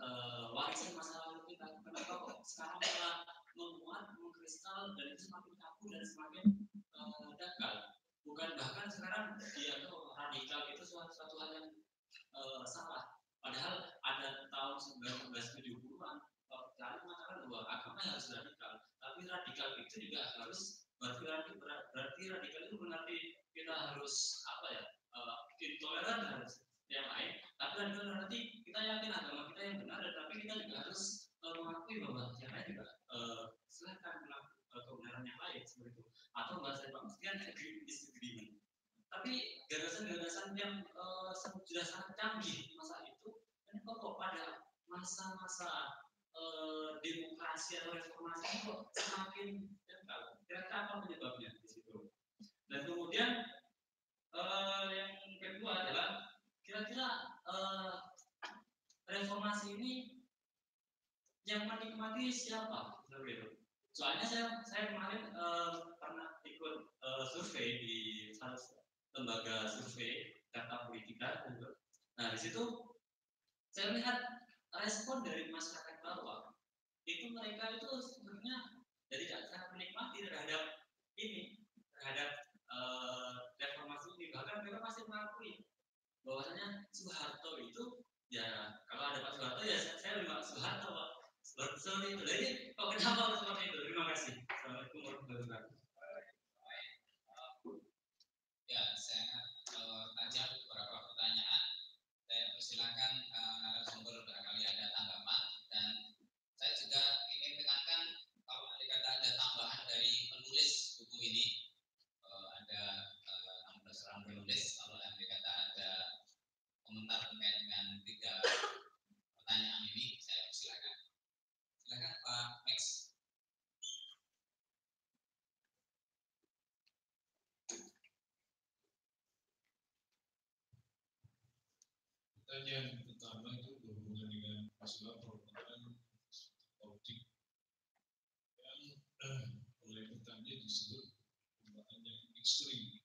uh, warisan masa lalu kita kenapa kok sekarang malah menguat mengkristal dan itu semakin kaku dan semakin dangkal bukan bahkan sekarang dia tuh radikal itu suatu, suatu hal yang uh, salah. Padahal ada tahun 1970-an kalian mengatakan bahwa agama harus radikal. Tapi radikal itu juga harus berarti radikal, berarti radikal itu berarti kita harus apa ya uh, intoleran harus yang lain. Tapi radikal berarti kita yakin agama kita yang benar tapi kita juga harus mengakui bahwa yang lain juga uh, silahkan melakukan kebenaran yang lain seperti itu atau bahasa Pak Mustian agreement disagreement tapi gagasan-gagasan yang uh, sudah sangat canggih masa itu ini kok pada masa-masa uh, demokrasi atau reformasi kok semakin dangkal. Kira-kira apa penyebabnya di situ? Dan kemudian uh, yang kedua adalah kira-kira reformasi ini yang menikmati siapa? Begitu. Soalnya saya saya kemarin uh, pernah ikut uh, survei di salah lembaga survei data politika gitu. Nah, di situ saya lihat respon dari masyarakat bawah itu mereka itu sebenarnya jadi tidak sangat menikmati terhadap ini terhadap eh, reformasi ini bahkan mereka masih mengakui bahwasanya Soeharto itu ya kalau ada Pak Soeharto ya saya, saya lebih Pak Soeharto Pak seperti itu. Jadi kok kenapa harus seperti itu? Terima kasih. Assalamualaikum warahmatullahi wabarakatuh. Ya, saya eh, tajam beberapa pertanyaan. Saya persilakan eh, narasumber barangkali ada tanggapan dan saya juga ingin tekankan kalau ada kata ada tambahan dari penulis buku ini. Eh, ada eh, 16 orang penulis. Kalau ada kata ada komentar terkait dengan tiga pertanyaan ini saya persilakan. Silakan Pak Max. Pertanyaan pertama itu berhubungan masalah perubahan politik yang eh, oleh petanya disebut perubahan yang ekstrim.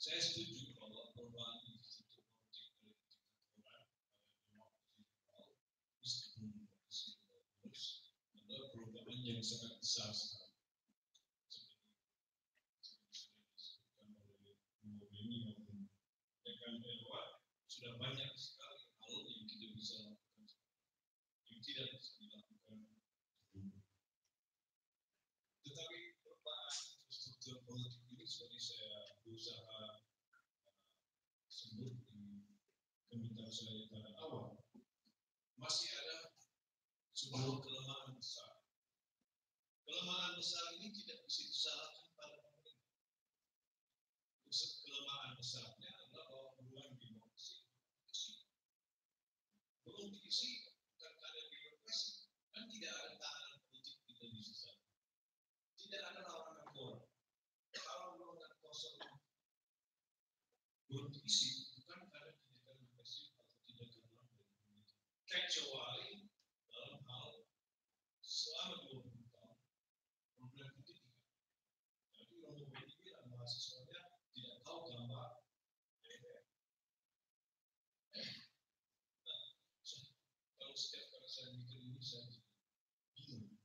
Saya setuju bahwa perubahan institusi politik oleh diktatoran pada meskipun bagus adalah perubahan yang sangat besar sekali. Seperti sudah disebutkan oleh Mussolini maupun rekan Eropa sudah banyak sekali hal yang kita bisa lakukan yang tidak bisa dilakukan dulu. Tetapi perubahan struktur politik ini seperti saya berusaha uh, sebut di saya pada awal masih ada sebuah kelemahan besar. Kelemahan besar ini tidak bisa disalahkan pada pemerintah. Kelemahan besarnya adalah bahwa ruang demokrasi diisi. belum diisi bukan karena birokrasi kan tidak ada tahanan politik di Indonesia sana. Tidak ada lawanan bola. Kalau ruangan kosong belum diisi bukan karena tindakan represif atau tindakan lawan dari pemerintah. Kecuali dalam hal selama 20 tahun problem pendidikan. Jadi Romo Beni bilang mahasiswanya tidak tahu gambar DPR. Nah, so- kalau setiap kali saya mikir ini saya jadi bingung,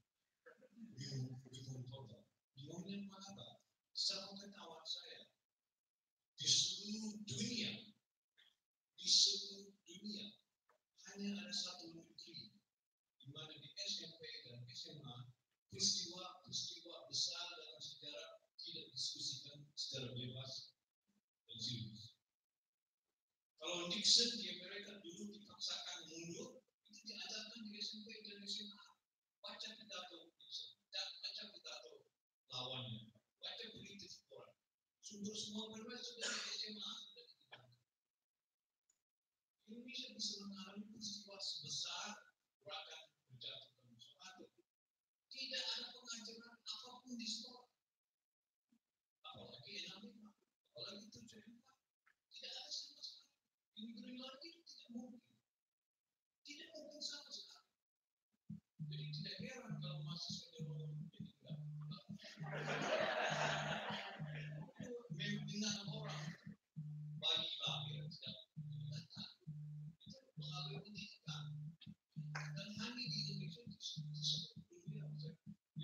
bingung, bingung total. Bingungnya kenapa? Sepengetahuan saya di seluruh dunia, di seluruh dunia hanya ada satu negeri di mana di SMP dan SMA peristiwa-peristiwa besar dalam sejarah tidak diskusikan secara bebas dan serius. Kalau Nixon di Amerika dulu dipaksakan mundur, itu diajarkan di SMP dan SMA. Baca pidato Nixon, baca pidato lawannya, baca berita koran. Sumber semua berbagai sudah di SMA sudah. Indonesia bisa mengalami peristiwa sebesar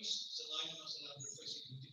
tapi selain masalah profesi pendidikan tidak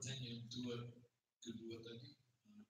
pertanyaan kedua, kedua tadi eh,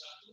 satu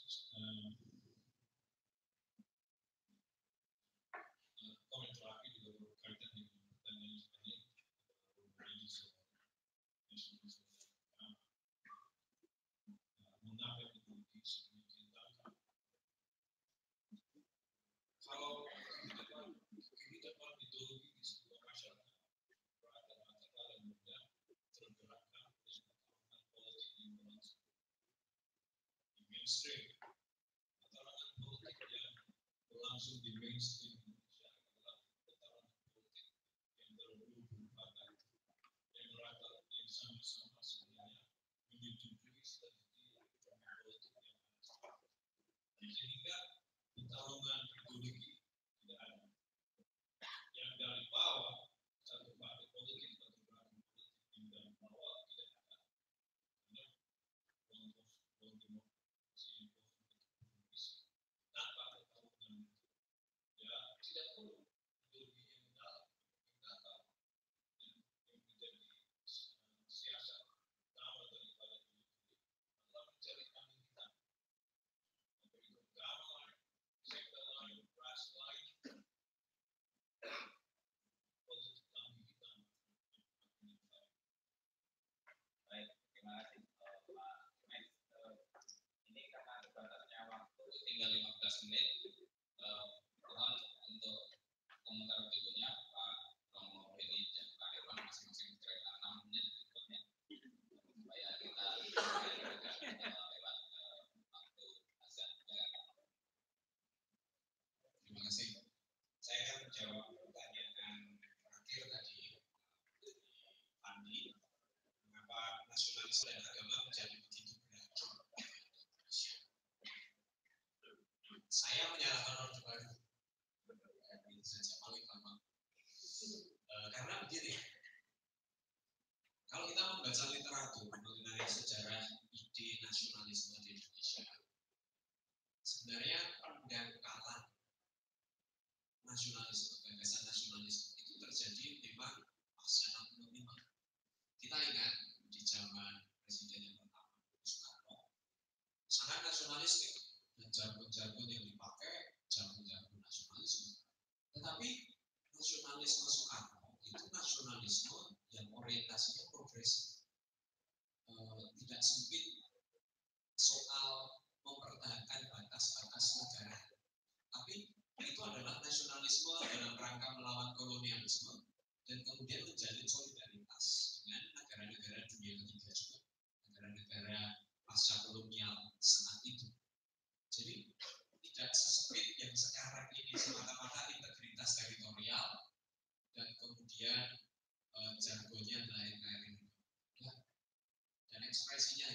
mainstream pertarungan politik yang berlangsung di mainstream Indonesia adalah pertarungan politik yang berhubung pada yang merata yang sama-sama sebenarnya menyetujui strategi politik yang ada sehingga pertarungan menit eh, perlahan untuk komentar videonya Pak Romo Hedi dan Pak Irwan masing-masing kira-kira enam menit berikutnya supaya kita lewat eh, waktu azan. Terima kasih. Saya akan menjawab pertanyaan terakhir tadi eh, Andi mengapa nasionalis dan agama Yeah. dia uh, jargonnya lain lain dan ekspresinya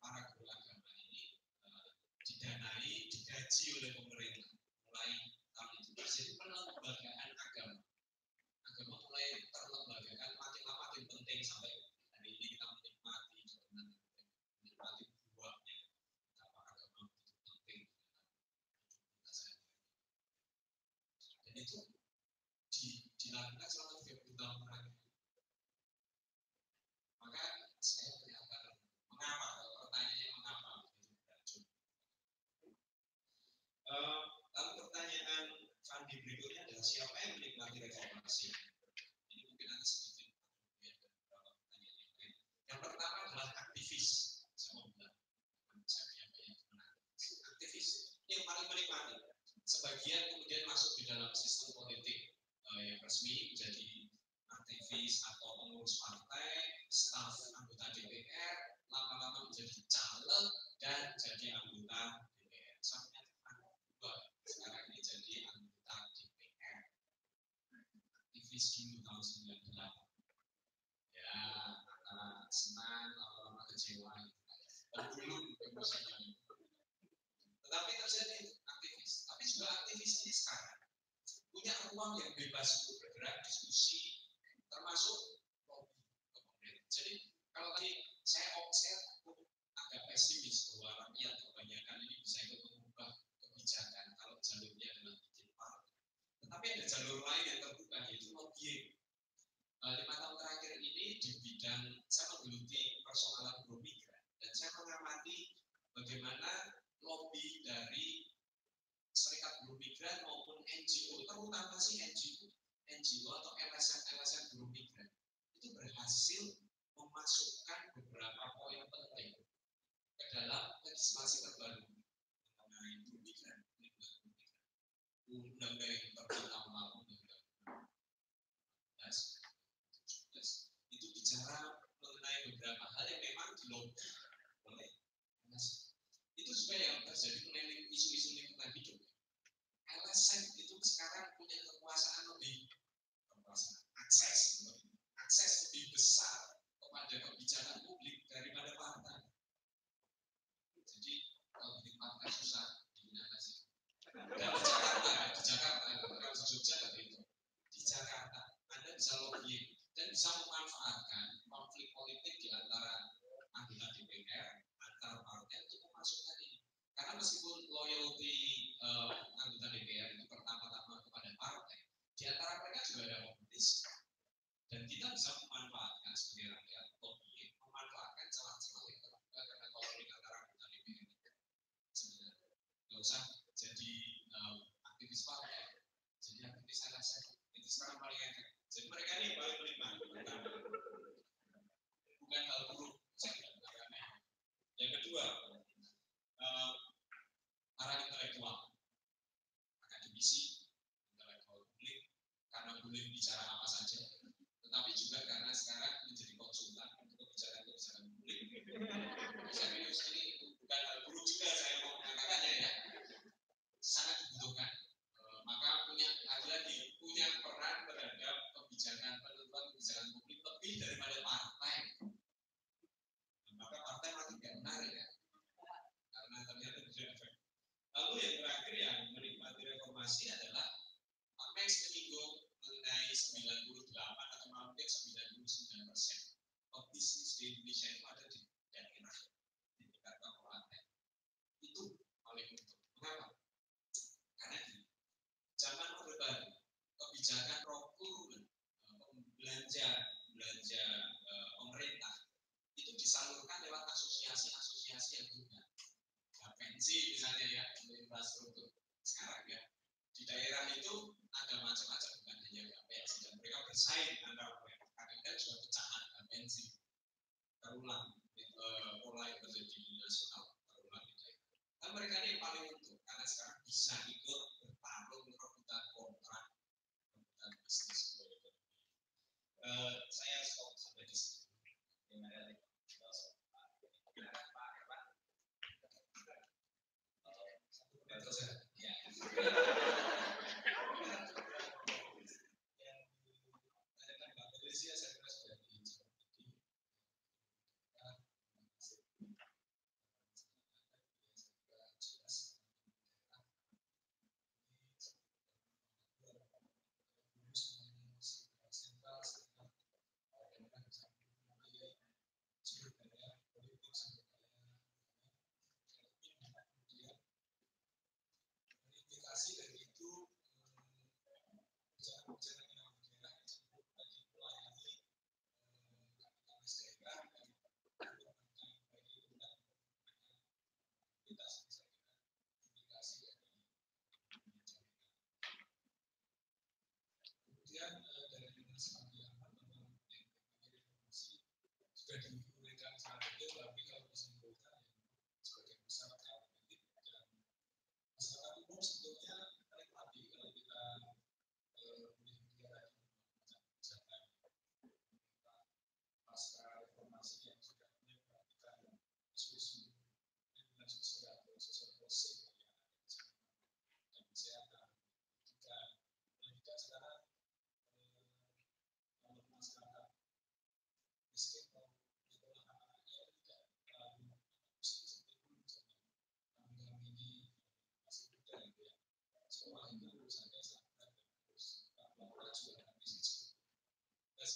para guru agama ini didanai, digaji oleh pemerintah mulai tahun itu. Jadi pelembagaan agama, agama mulai terlembagakan makin lama makin penting sampai hari ini kita menikmati dengan menikmati buahnya betapa agama begitu penting dalam hidup kita sehari-hari. Dan itu di, dilakukan selama 30 tahun terakhir. Maka saya berkata, mengapa? Kalau pertanyaannya mengapa begitu beracun? Eh, lalu pertanyaan Fandi berikutnya adalah siapa yang menikmati reformasi? Ini mungkin ada sedikit ya, ada beberapa pertanyaan yang lain. Yang pertama adalah aktivis. Saya mau bilang, saya punya banyak teman aktivis yang paling menikmati. Sebagian kemudian masuk di dalam sistem politik eh, yang resmi menjadi aktivis atau pengurus partai, staf anggota DPR, lama-lama menjadi caleg dan jadi anggota DPR. Saya menyatakan dua sekarang ini jadi anggota DPR. Dulu tahun 98. Ya, antara senang, lama-lama kecewa. Belum emosinya. Tetapi terjadi aktivis. Tapi juga aktivis ini sekarang punya ruang yang bebas untuk bergerak, diskusi, termasuk lobby. Jadi kalau tadi saya saya agak pesimis bahwa rakyat kebanyakan ini bisa ikut mengubah kebijakan kalau jalurnya adalah bikin partai. Tetapi ada jalur lain yang terbuka yaitu lobbying. Eh, lima tahun terakhir ini di bidang saya menggeluti persoalan buruh migran dan saya mengamati bagaimana lobby dari serikat buruh migran maupun NGO, terutama sih NGO, NGO atau LSM-LSM buruh migran itu berhasil memasukkan beberapa poin penting ke dalam legislasi terbaru mengenai buruh migran, perlindungan buruh migran. Undang-undang yang pertama undang-undang 17 itu bicara mengenai beberapa hal yang memang dilobby oleh LSM. Itu juga yang terjadi mengenai isu-isu lingkungan hidup. LSM itu sekarang punya kekuasaan lebih kekuasaan akses akses lebih besar kepada kebijakan publik daripada partai. Jadi kalau bikin partai susah di bisa memanfaatkan konflik politik di antara anggota DPR antar partai untuk memasukkan ini. Karena meskipun loyalty uh, anggota DPR itu pertama-tama kepada partai, di antara mereka juga ada komunis. Dan kita bisa memanfaatkan sebagai rakyat lobbying, memanfaatkan celah-celah yang terbuka karena konflik antara anggota DPR itu sebenarnya nggak usah jadi uh, aktivis partai, jadi aktivis anak itu sekarang paling efektif. Jadi mereka ini paling Thank you.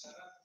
Sara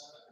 son of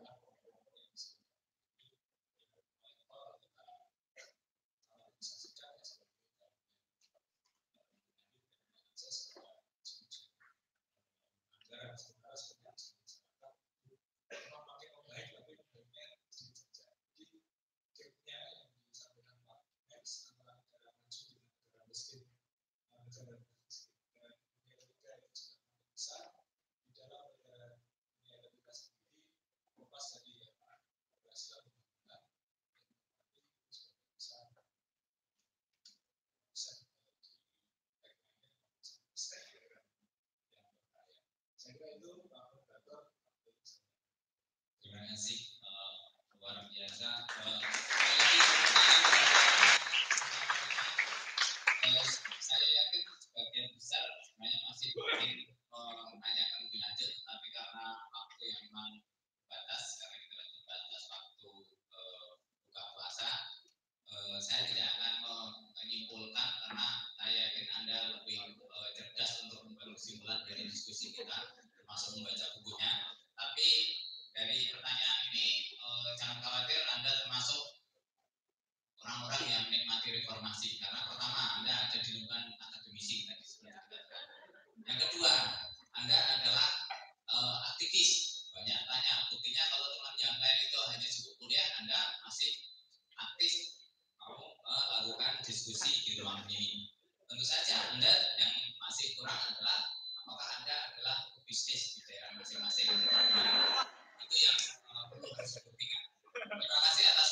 kesimpulan dari diskusi kita, termasuk membaca bukunya. Tapi dari pertanyaan ini, eh, jangan khawatir Anda termasuk orang-orang yang menikmati reformasi. Karena pertama, Anda ada di lingkungan akademisi tadi seperti ya. Yang kedua, Anda adalah eh, aktivis. Banyak tanya, buktinya kalau teman yang lain itu hanya cukup kuliah, Anda masih aktif mau eh, melakukan diskusi di ruang ini tentu saja Anda yang masih kurang adalah maka Anda adalah bisnis di daerah masing-masing. Itu yang eh, perlu harus dibuktikan. Terima kasih atas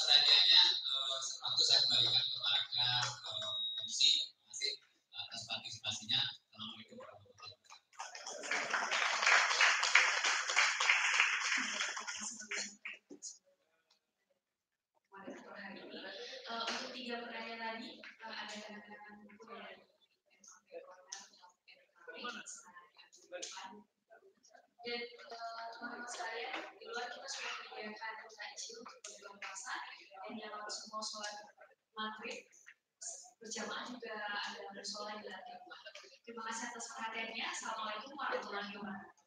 eh, teman-teman sekalian di luar kita sudah menyediakan takjil untuk berbuka puasa dan yang semua sholat maghrib berjamaah juga ada musola di lantai. Terima kasih atas perhatiannya. Assalamualaikum warahmatullahi wabarakatuh.